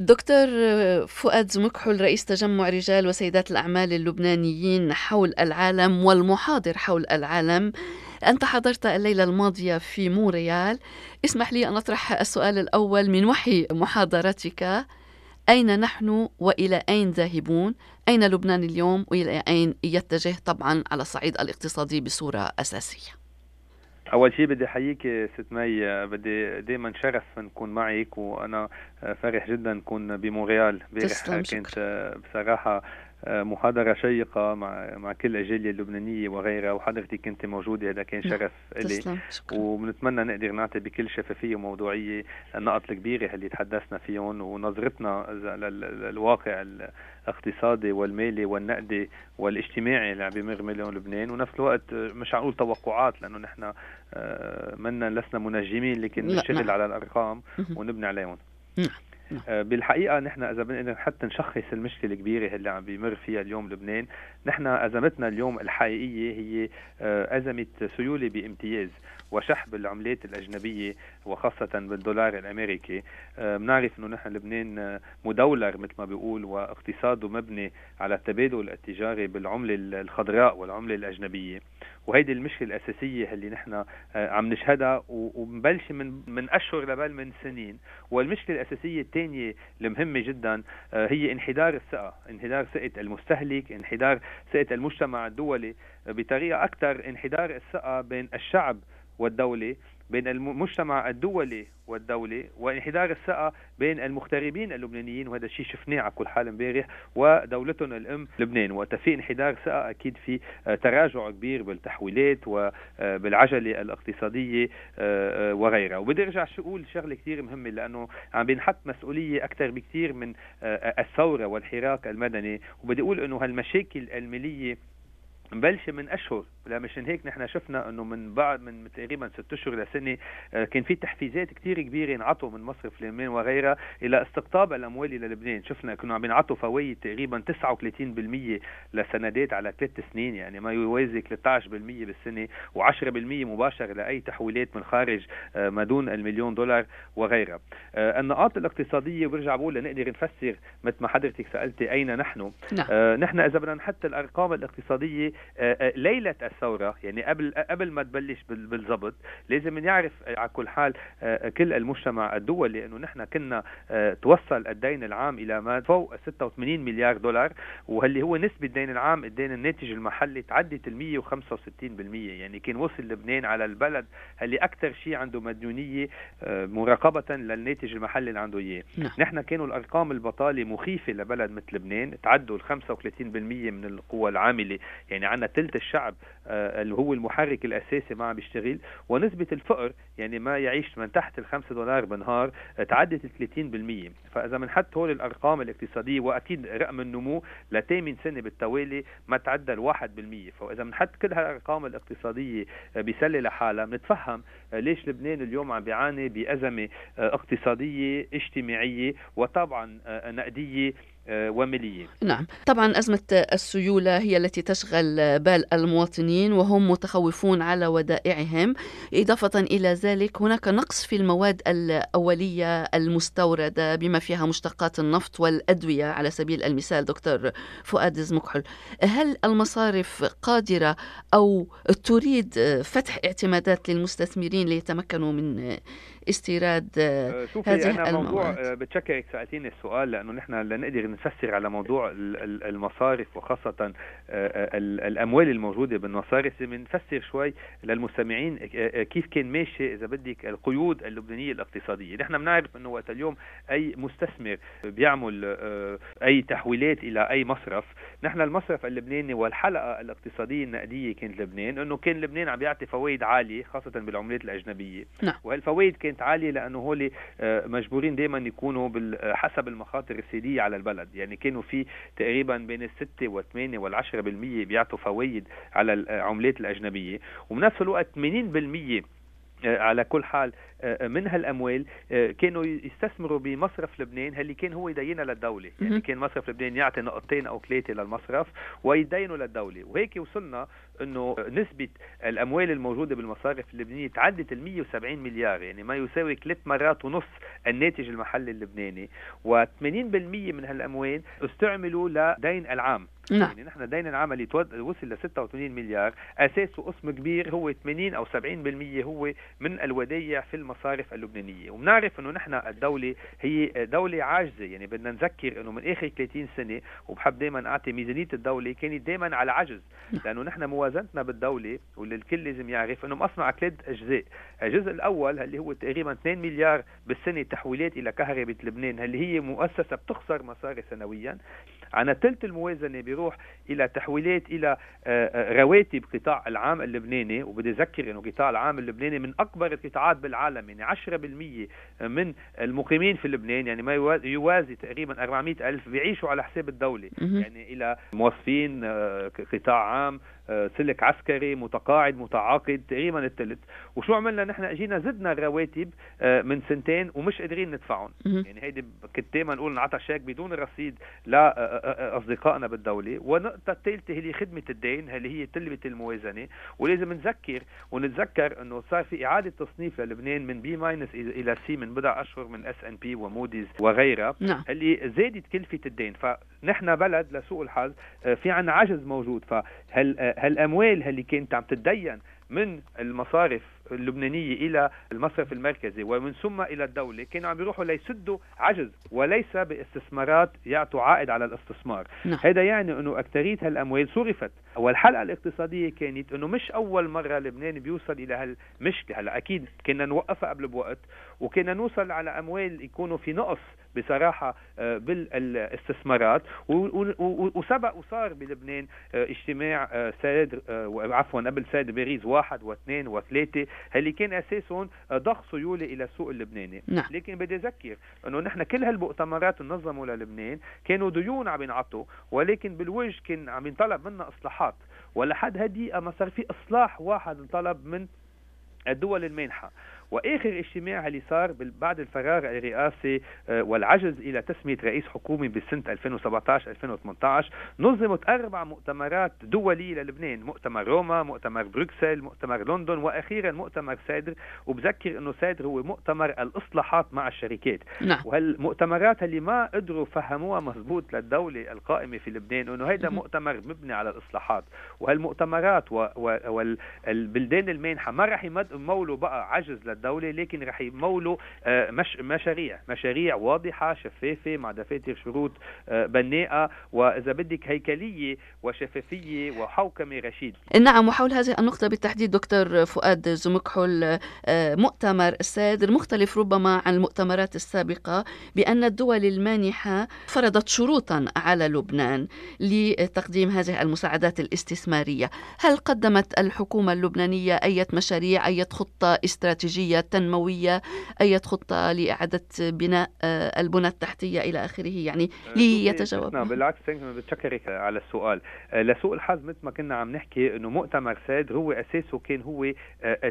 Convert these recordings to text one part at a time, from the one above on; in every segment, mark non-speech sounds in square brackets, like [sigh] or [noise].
دكتور فؤاد زمكحل رئيس تجمع رجال وسيدات الأعمال اللبنانيين حول العالم والمحاضر حول العالم. أنت حضرت الليلة الماضية في مونريال. اسمح لي أن أطرح السؤال الأول من وحي محاضرتك. أين نحن وإلى أين ذاهبون؟ أين لبنان اليوم وإلى أين يتجه طبعا على الصعيد الاقتصادي بصورة أساسية؟ أول شيء بدي أحييك ست مي بدي دائما شرف نكون معك وأنا فرح جدا نكون بمونريال. امبارح كانت بصراحة محاضرة شيقة مع مع كل الجالية اللبنانية وغيرها وحضرتك كنت موجودة هذا كان شرف لي وبنتمنى نقدر نعطي بكل شفافية وموضوعية النقط الكبيرة اللي تحدثنا فيهم ونظرتنا للواقع الاقتصادي والمالي والنقدي والاجتماعي اللي عم بيمر مليون لبنان. ونفس الوقت مش عم توقعات لأنه نحن منا لسنا منجمين لكن نشتغل على الأرقام ونبني عليهم. نعم. آه، بالحقيقة نحن إذا بدنا حتى نشخص المشكلة الكبيرة اللي عم بيمر فيها اليوم لبنان نحن أزمتنا اليوم الحقيقية هي آه، أزمة سيولة بامتياز وشحب العملات الأجنبية وخاصة بالدولار الأمريكي. آه، بنعرف إنه نحن لبنان مدولر مثل ما بيقول واقتصاده مبني على التبادل التجاري بالعملة الخضراء والعملة الأجنبية. وهيدي المشكلة الأساسية اللي نحن آه، عم نشهدها ومبلشة من من أشهر لبل من سنين. والمشكلة الأساسية الثانية المهمة جدا آه، هي انحدار الثقة انحدار ثقة المستهلك انحدار ثقة المجتمع الدولي بطريقة أكثر انحدار الثقة بين الشعب والدولة. بين المجتمع الدولي والدولة وانحدار الثقة بين المغتربين اللبنانيين وهذا الشيء شفناه على كل حال امبارح ودولتهم الأم لبنان. وقت في انحدار ثقة أكيد في آه، تراجع كبير بالتحويلات وبالعجلة الاقتصادية آه، آه، وغيرها. وبدي ارجع شو أقول شغلة كثير مهمة لأنه عم بينحط مسؤولية أكثر بكثير من الثورة والحراك المدني. وبدي أقول إنه هالمشاكل المالية مبلشة من أشهر لا مشان هيك. نحن شفنا إنه من بعد من تقريبا ست أشهر لسنه آه، كان في تحفيزات كثير كبيرة انعطوا من مصرف لبنان وغيرها إلى استقطاب الأموال إلى لبنان. شفنا كانوا عم ينعطوا فوائد تقريبا 39% لسندات على ثلاث سنين يعني ما يوازي 13% بالسنة و10% مباشر لأي تحويلات من خارج آه، ما دون المليون دولار وغيرها. آه، النقاط الاقتصادية برجع بقول لنقدر نفسر مثل ما حضرتك سألتي أين نحن؟ نعم. نحن إذا بدنا نحط الأرقام الاقتصادية ليلة الثورة يعني قبل قبل ما تبلش بالضبط لازم نعرف على كل حال آه، كل المجتمع الدولي إنه نحن كنا آه، توصل الدين العام إلى ما فوق 86 مليار دولار واللي هو نسبة الدين العام الدين الناتج المحلي تعدت ال 165% يعني كان وصل لبنان على البلد اللي أكثر شيء عنده مديونيه آه، مراقبة للناتج المحلي اللي عنده إياه نعم. نحن كانوا الأرقام البطالة مخيفة لبلد مثل لبنان تعدوا ال 35% من القوى العاملة يعني عندنا ثلث الشعب اللي هو المحرك الأساسي ما عم بيشتغل ونسبة الفقر يعني ما يعيش من تحت ال 5 دولار بالنهار آه، تعدت ال 30% فإذا بنحط هول الأرقام الاقتصادية وأكيد رقم النمو لثامن سنة بالتوالي ما تعدى ال 1% فإذا بنحط كل هالأرقام الاقتصادية آه، بسلة لحالها بنتفهم ليش لبنان اليوم عم بيعاني بأزمة اقتصادية اجتماعية وطبعا نقدية. آه، ومليين نعم. طبعا أزمة السيولة هي التي تشغل بال المواطنين وهم متخوفون على ودائعهم. إضافة إلى ذلك هناك نقص في المواد الأولية المستوردة بما فيها مشتقات النفط والأدوية على سبيل المثال دكتور فؤاد زمكحل هل المصارف قادرة أو تريد فتح اعتمادات للمستثمرين ليتمكنوا من استيراد آه، هذه أنا المواد. موضوع آه، بتشكرك سألتيني السؤال لأنه نحن لنقدر نفسر على موضوع المصارف وخاصة آه، الأموال الموجودة بالمصارف. نفسر شوي للمستمعين كيف كان ماشي إذا بدك القيود اللبنانية الاقتصادية. نحن بنعرف أنه وقت اليوم أي مستثمر بيعمل أي تحويلات إلى أي مصرف. نحن المصرف اللبناني والحلقة الاقتصادية النقدية كانت لبنان أنه كان لبنان عم بيعطي فوائد عالية خاصة بالعملات الأجنبية. نعم. وهالفوائد كانت عاليه لأنه هول آه، مجبورين دائما يكونوا حسب المخاطر السياديه على البلد. يعني كانوا في تقريبا بين الستة والثمانية والعشرة بالمية بيعطوا فوائد على العملات الأجنبية. وبنفس الوقت 80% آه، على كل حال من هالأموال كانوا يستثمروا بمصرف لبنان اللي كان هو يدينها للدولة. يعني كان مصرف لبنان يعطي نقطتين أو ثلاثة للمصرف ويدينوا للدولة. وهيك وصلنا إنه نسبة الأموال الموجودة بالمصارف اللبنانية تعدت ال 170 مليار يعني ما يساوي ثلاث مرات ونص الناتج المحلي اللبناني. و80% من هالأموال استعملوا لدين العام. نعم. يعني نحن دين العام اللي وصل ل 86 مليار أساسه قسم كبير هو 80 أو 70% هو من الودائع في المصارف اللبنانية. وبنعرف إنه نحن الدولة هي دولة عاجزة. يعني بدنا نذكر إنه من آخر 30 سنة وبحب دائما أعطي ميزانية الدولة كانت دائما على عجز. نعم. لأنه نحن موازنتنا بالدولة واللي الكل لازم يعرف إنه مقسمه على ثلاث أجزاء. الجزء الأول اللي هو تقريبا 2 مليار بالسنة تحويلات إلى كهرباء لبنان اللي هي مؤسسة بتخسر مصاري سنويا. عنا ثلث الموازنة بيروح إلى تحويلات إلى آه، آه، رواتب قطاع العام اللبناني. وبدي أذكر إنه قطاع العام اللبناني من أكبر القطاعات بالعالم. يعني 10% من المقيمين في لبنان يعني ما يوازي تقريبا 400 ألف بيعيشوا على حساب الدولة. يعني إلى موظفين آه، قطاع عام سلك عسكري متقاعد متعاقد تقريبا الثلث وشو عملنا؟ نحن اجينا زدنا الرواتب آه، من سنتين ومش قادرين ندفعهم. يعني هيدي كنت دائما نقول نعطى شيك بدون رصيد لاصدقائنا بالدولة. والنقطة الثالثة هي خدمة الدين اللي هي تلت الموازنة. ولازم نذكر ونتذكر إنه صار في إعادة تصنيف للبنان من B minus إلى C من بضع أشهر من S&P وموديز وغيرها. نعم. اللي زادت كلفة الدين. فنحن بلد لسوء الحظ آه، في عنا عجز موجود. فهل هالأموال اللي كانت عم تتدين من المصارف اللبنانية إلى المصرف المركزي ومن ثم إلى الدولة. كانوا عم بيروحوا ليسدوا عجز وليس باستثمارات يعطوا عائد على الاستثمار. نعم. هذا يعني أنه أكثرية هالأموال صرفت. والحلقة الاقتصادية كانت أنه مش أول مرة لبنان بيوصل إلى هالمشكلة. هلأ أكيد كنا نوقفها قبل بوقت وكنا نوصل على أموال يكونوا في نقص بصراحة آه، بالاستثمارات. وسبق وصار بلبنان آه، اجتماع آه، سيد عفوا قبل سيد باريس واحد واثنين وثلاثة. اللي كان أساسهم ضخ سيولة إلى السوق اللبناني. نعم. لكن بدي أذكر أنه نحن كل هالمؤتمرات نظموا للبنان كانوا ديون عم ينعطوا ولكن بالوجه كان عم ينطلب منا إصلاحات. ولحد هدي ما صار في إصلاح واحد طلب من الدول المانحة. وآخر اجتماع اللي صار بعد الفراغ الرئاسي آه، والعجز إلى تسمية رئيس حكومي بسنة 2017 2018 نظمت أربع مؤتمرات دوليه للبنان مؤتمر روما مؤتمر بروكسل مؤتمر لندن وأخيرا مؤتمر سادر. وبذكر إنه سادر هو مؤتمر الإصلاحات مع الشركات. نعم. وهالمؤتممرات اللي ما قدروا فهموها مضبوط للدولة القائمة في لبنان إنه هيدا مؤتمر مبني على الإصلاحات. وهالمؤتمرات والبلدان المانحة ما راح يمولوا بقى عجز للدولة لكن رح يمولوا آه، مش مشاريع مشاريع واضحة شفافة مع دفاتر شروط آه، بناءة وإذا بدك هيكلية وشفافية وحوكمة رشيد. نعم وحول هذه النقطة بالتحديد دكتور فؤاد زمكحل آه، مؤتمر السادر مختلف ربما عن المؤتمرات السابقة بأن الدول المانحة فرضت شروطا على لبنان لتقديم هذه المساعدات الاستثمارية. هل قدمت الحكومة اللبنانية أي مشاريع أي خطة استراتيجية استراتيجية تنموية أي خطة لإعادة بناء آه، البنى التحتية إلى آخره يعني آه، ليتجاوب نعم بالعكس بتشكرك على السؤال. آه، لسوء الحظ مثل ما كنا عم نحكي إنه مؤتمر ساد هو أساسه كان هو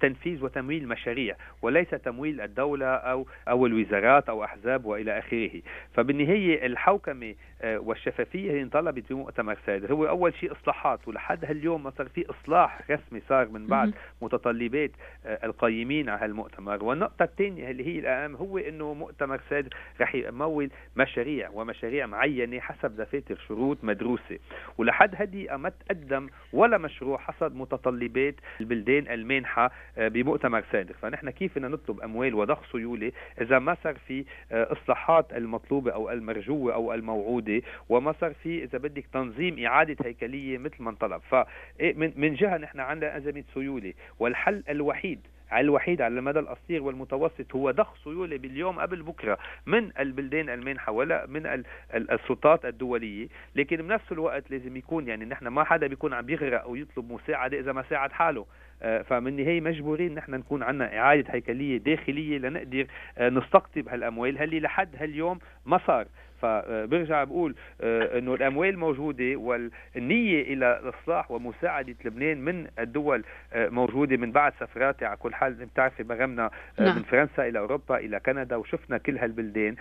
تنفيذ وتمويل مشاريع وليس تمويل الدولة أو أو الوزارات أو أحزاب وإلى آخره. فبالنهاية الحوكمة والشفافية هي انطلبت بمؤتمر ساد. هو أول شيء إصلاحات ولحد هاليوم ما صار في إصلاح رسمي صار من بعد متطلبات القيمين على المؤتمر والنقطة الثانية اللي هي الأهم هو أنه مؤتمر ساد رح يمول مشاريع ومشاريع معينة حسب دفاتر شروط مدروسة. ولحد هدي ما تقدم ولا مشروع حسب متطلبات البلدان المانحة آه، بمؤتمر سادر فنحن كيف بدنا نطلب أموال وضخ سيولة؟ إذا ما صار في آه، إصلاحات المطلوبة أو المرجوة أو الموعودة وما صار في إذا بدك تنظيم إعادة هيكلية مثل ما انطلب. فمن جهة نحن عندنا أزمة سيولة. والحل الوحيد الوحيد على المدى القصير والمتوسط هو ضخ سيولة باليوم قبل بكرة من البلدان المانحة ولا من السلطات الدولية. لكن بنفس الوقت لازم يكون يعني نحن ما حدا بيكون عم يغرق أو يطلب مساعدة إذا ما ساعد حاله. آه، فمن النهاية مجبورين نحن نكون عندنا إعادة هيكلية داخلية لنقدر آه، نستقطب هالأموال. هاللي لحد هاليوم ما صار. فبرجع بقول إنه الأموال موجودة والنية إلى الاصلاح ومساعدة لبنان من الدول موجودة من بعد سفراتي على كل حال بتعرفي بغمنا نعم. من فرنسا إلى أوروبا إلى كندا وشفنا كل هالبلدان.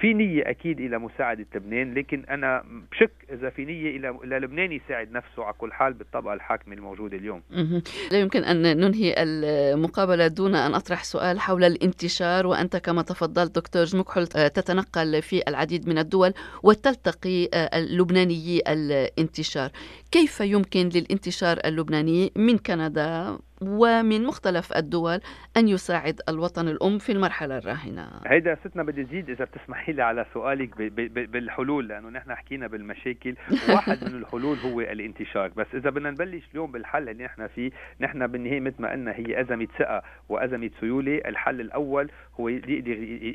في نية أكيد إلى مساعدة لبنان لكن أنا بشك إذا في نية إلى لبنان يساعد نفسه على كل حال بالطبقه الحاكمه الموجوده اليوم. لا يمكن أن ننهي المقابلة دون أن أطرح سؤال حول الانتشار وأنت كما تفضلت دكتور جمكحل تتنقل في العديد من الدول وتلتقي اللبناني الانتشار. كيف يمكن للانتشار اللبناني من كندا؟ ومن مختلف الدول أن يساعد الوطن الأم في المرحلة الراهنة. هيدا ستنا بدي زيد إذا بتسمحي لي على سؤالك بالحلول لأنه نحن حكينا بالمشاكل. [laughs] واحد من الحلول هو الانتشار. بس إذا بدنا نبلش اليوم بالحل اللي نحن فيه نحن بالنهاية مثل ما قلنا هي أزمة ثقة وأزمة سيولة. الحل الأول هو يقدر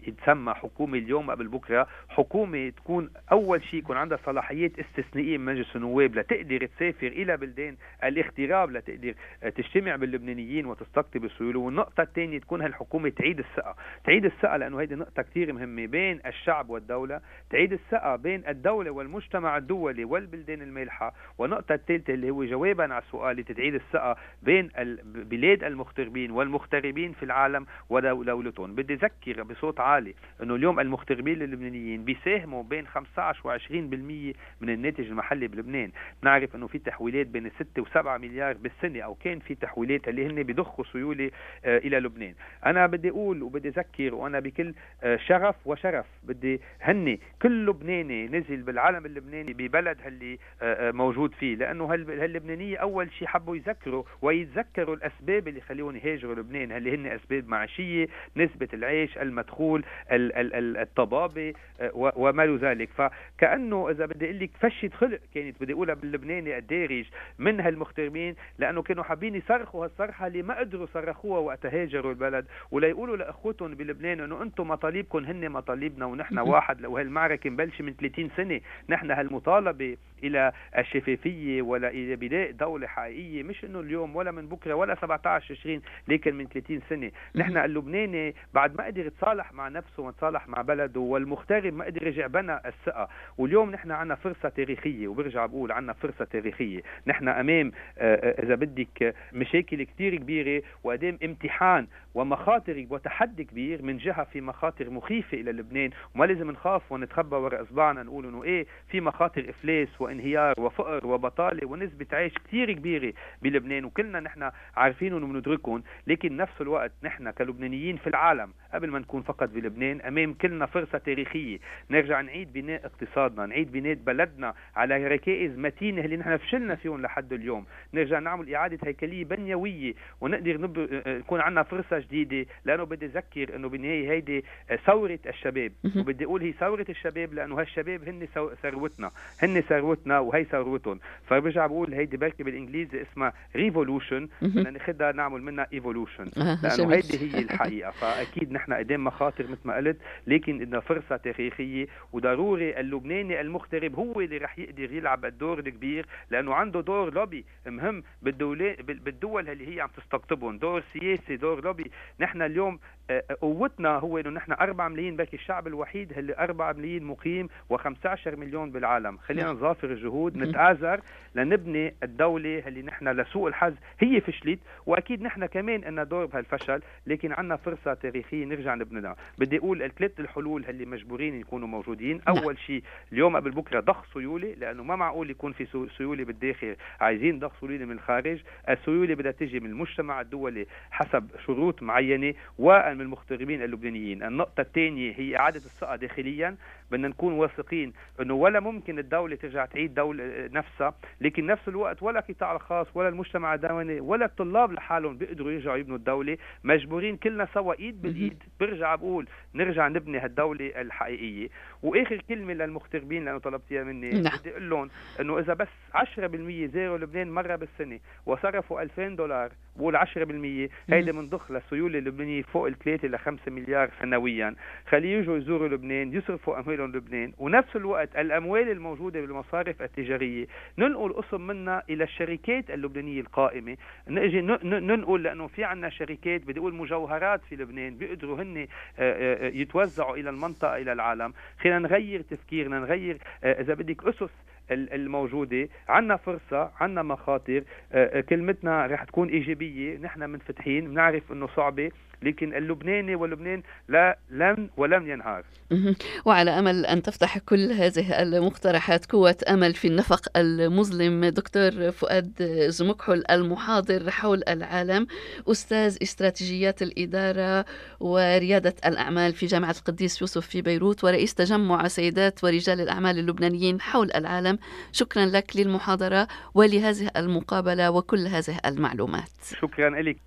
يتسمى حكومة اليوم قبل بكرة. حكومة تكون أول شيء يكون عندها صلاحيات استثنائية من مجلس النواب لتقدر تسافر إلى بلدان الاغتراب لتقدر تجتمع بال اللبنانيين وتستقطب السيولة. والنقطة الثانية تكون هالحكومة تعيد الثقة. تعيد الثقة لأنه هيدي نقطة كثير مهمة بين الشعب والدولة. تعيد الثقة بين الدولة والمجتمع الدولي والبلدان المالحة. والنقطة الثالثة اللي هو جوابا على سؤالي تعيد الثقة بين البلاد المغتربين والمغتربين في العالم ودولتهم. بدي أذكر بصوت عالي أنه اليوم المغتربين اللبنانيين بيساهموا بين 15 و 20% من الناتج المحلي بلبنان. نعرف أنه في تحويلات بين 6 و 7 مليار بالسنة أو كان في تحويلات اللي هن بيضخوا سيوله آه، إلى لبنان. أنا بدي أقول وبدي أذكر وأنا بكل آه، شرف وشرف بدي هني كل لبناني نزل بالعالم اللبناني ببلد اللي آه، موجود فيه لأنه هاللبنانية أول شيء حبوا يذكروا ويتذكروا الأسباب اللي خليهم يهاجروا لبنان. اللي هن أسباب معيشية نسبة العيش المدخول الطبابة وما ذلك. فكأنه إذا بدي أقول لك فشة خلق كانت بدي أقولها باللبناني الدارج من هالمغتربين لأنه كانوا حابين يصرخوا الصرحة اللي ما قدروا صرخوها وقت هاجروا البلد وليقولوا لأخوتهم بلبنان إنه أنتم مطالبكم هن مطالبنا ونحن [laughs] واحد. وهالمعركه مبلشة من 30 سنة نحن هالمطالبة إلى الشفافية ولا إلى بناء دولة حقيقية. مش إنه اليوم ولا من بكرة ولا 17 20 لكن من 30 سنة. نحن اللبناني بعد ما قدر يتصالح مع نفسه وتصالح مع بلده والمغترب ما قدر يرجع بنى الثقة. واليوم نحن عندنا فرصة تاريخية وبرجع بقول عندنا فرصة تاريخية. نحن أمام آه، آه، إذا بدك مشاكل كثير كبيرة وقدام امتحان ومخاطر وتحدي كبير من جهة في مخاطر مخيفة إلى لبنان. وما لازم نخاف ونتخبى وراء إصبعنا نقول إنه إيه في مخاطر إفلاس وانهيار وفقر وبطالة ونسبة عيش كثير كبيرة بلبنان. وكلنا نحن عارفين وبندركهم لكن نفس الوقت نحن كلبنانيين في العالم قبل ما نكون فقط بلبنان أمام كلنا فرصة تاريخية. نرجع نعيد بناء اقتصادنا نعيد بناء بلدنا على ركائز متينة اللي نحن فشلنا فيهم لحد اليوم. نرجع نعمل إعادة هيكلية بنيوية ونقدر نب... يكون عندنا فرصة جديدة لأنه بدي أذكر إنه بالنهاية هيدي ثورة الشباب. وبدي أقول هي ثورة الشباب لأنه هالشباب هن ثروتنا هن ثروتنا وهي ثروتهم. فبرجع بقول هيدي بركي بالإنجليزي اسمها revolution بدنا ناخذها نعمل منها evolution لأنه هيدي هي الحقيقة. فأكيد نحن قدام مخاطر مثل ما قلت لكن بدنا فرصة تاريخية. وضروري اللبناني المغترب هو اللي رح يقدر يلعب الدور الكبير لأنه عنده دور لوبي مهم بالدول اللي هي عم تستقطبهم. دور سياسي دور لوبي. نحن اليوم آه، آه، قوتنا هو إنه نحن 4 ملايين بركي الشعب الوحيد اللي 4 ملايين مقيم و15 مليون بالعالم. خلينا نعم. نظافر الجهود نتآزر لنبني الدولة اللي نحن لسوء الحظ. هي فشلت وأكيد نحن كمان لنا دور بهالفشل لكن عندنا فرصة تاريخية نرجع نبنيها. بدي أقول الثلاث الحلول اللي مجبورين يكونوا موجودين. نعم. أول شيء اليوم قبل بكرة ضخ سيولة لأنه ما معقول يكون في سيولة بالداخل. عايزين ضخ سيولة من الخارج. السيولة بدها تجي من المجتمع الدولي حسب شروط معينة ومن المغتربين اللبنانيين. النقطة الثانية هي إعادة الثقة داخليا. بدنا نكون واثقين إنه ولا ممكن الدولة ترجع تعيد دولة نفسها لكن نفس الوقت ولا القطاع الخاص ولا المجتمع الدولي ولا الطلاب لحالهم بيقدروا يرجعوا يبنوا الدولة. مجبورين كلنا سوا إيد بالإيد. برجع بقول نرجع نبني هالدولة الحقيقية. وآخر كلمة للمغتربين لأنه طلبتيها مني. نعم. بدي أقول لهم إنه إذا بس 10% زاروا لبنان مرة بالسنة وصرفوا 2000 دولار بقول 10% هيدي بنضخ للسيولة اللبنانية فوق ال 3 ل 5 مليار سنويا. خليه يجوا يزوروا لبنان يصرفوا اموال لهم لبنان. ونفس الوقت الأموال الموجودة بالمصارف التجارية ننقل قسم منها إلى الشركات اللبنانية القائمة. نجي ننقل لأنه في عندنا شركات بدي أقول مجوهرات في لبنان بيقدروا هن يتوزعوا إلى المنطقة إلى العالم. خلينا نغير تفكيرنا نغير إذا بدك أسس الموجودة. عندنا فرصة عندنا مخاطر. كلمتنا رح تكون إيجابية. نحن منفتحين بنعرف إنه صعبة. لكن اللبناني واللبنان لا لن ولم ينهار. وعلى أمل أن تفتح كل هذه المقترحات قوة أمل في النفق المظلم دكتور فؤاد زمكحل المحاضر حول العالم أستاذ استراتيجيات الإدارة وريادة الأعمال في جامعة القديس يوسف في بيروت ورئيس تجمع سيدات ورجال الأعمال اللبنانيين حول العالم. شكرا لك للمحاضرة ولهذه المقابلة وكل هذه المعلومات. شكرا لك.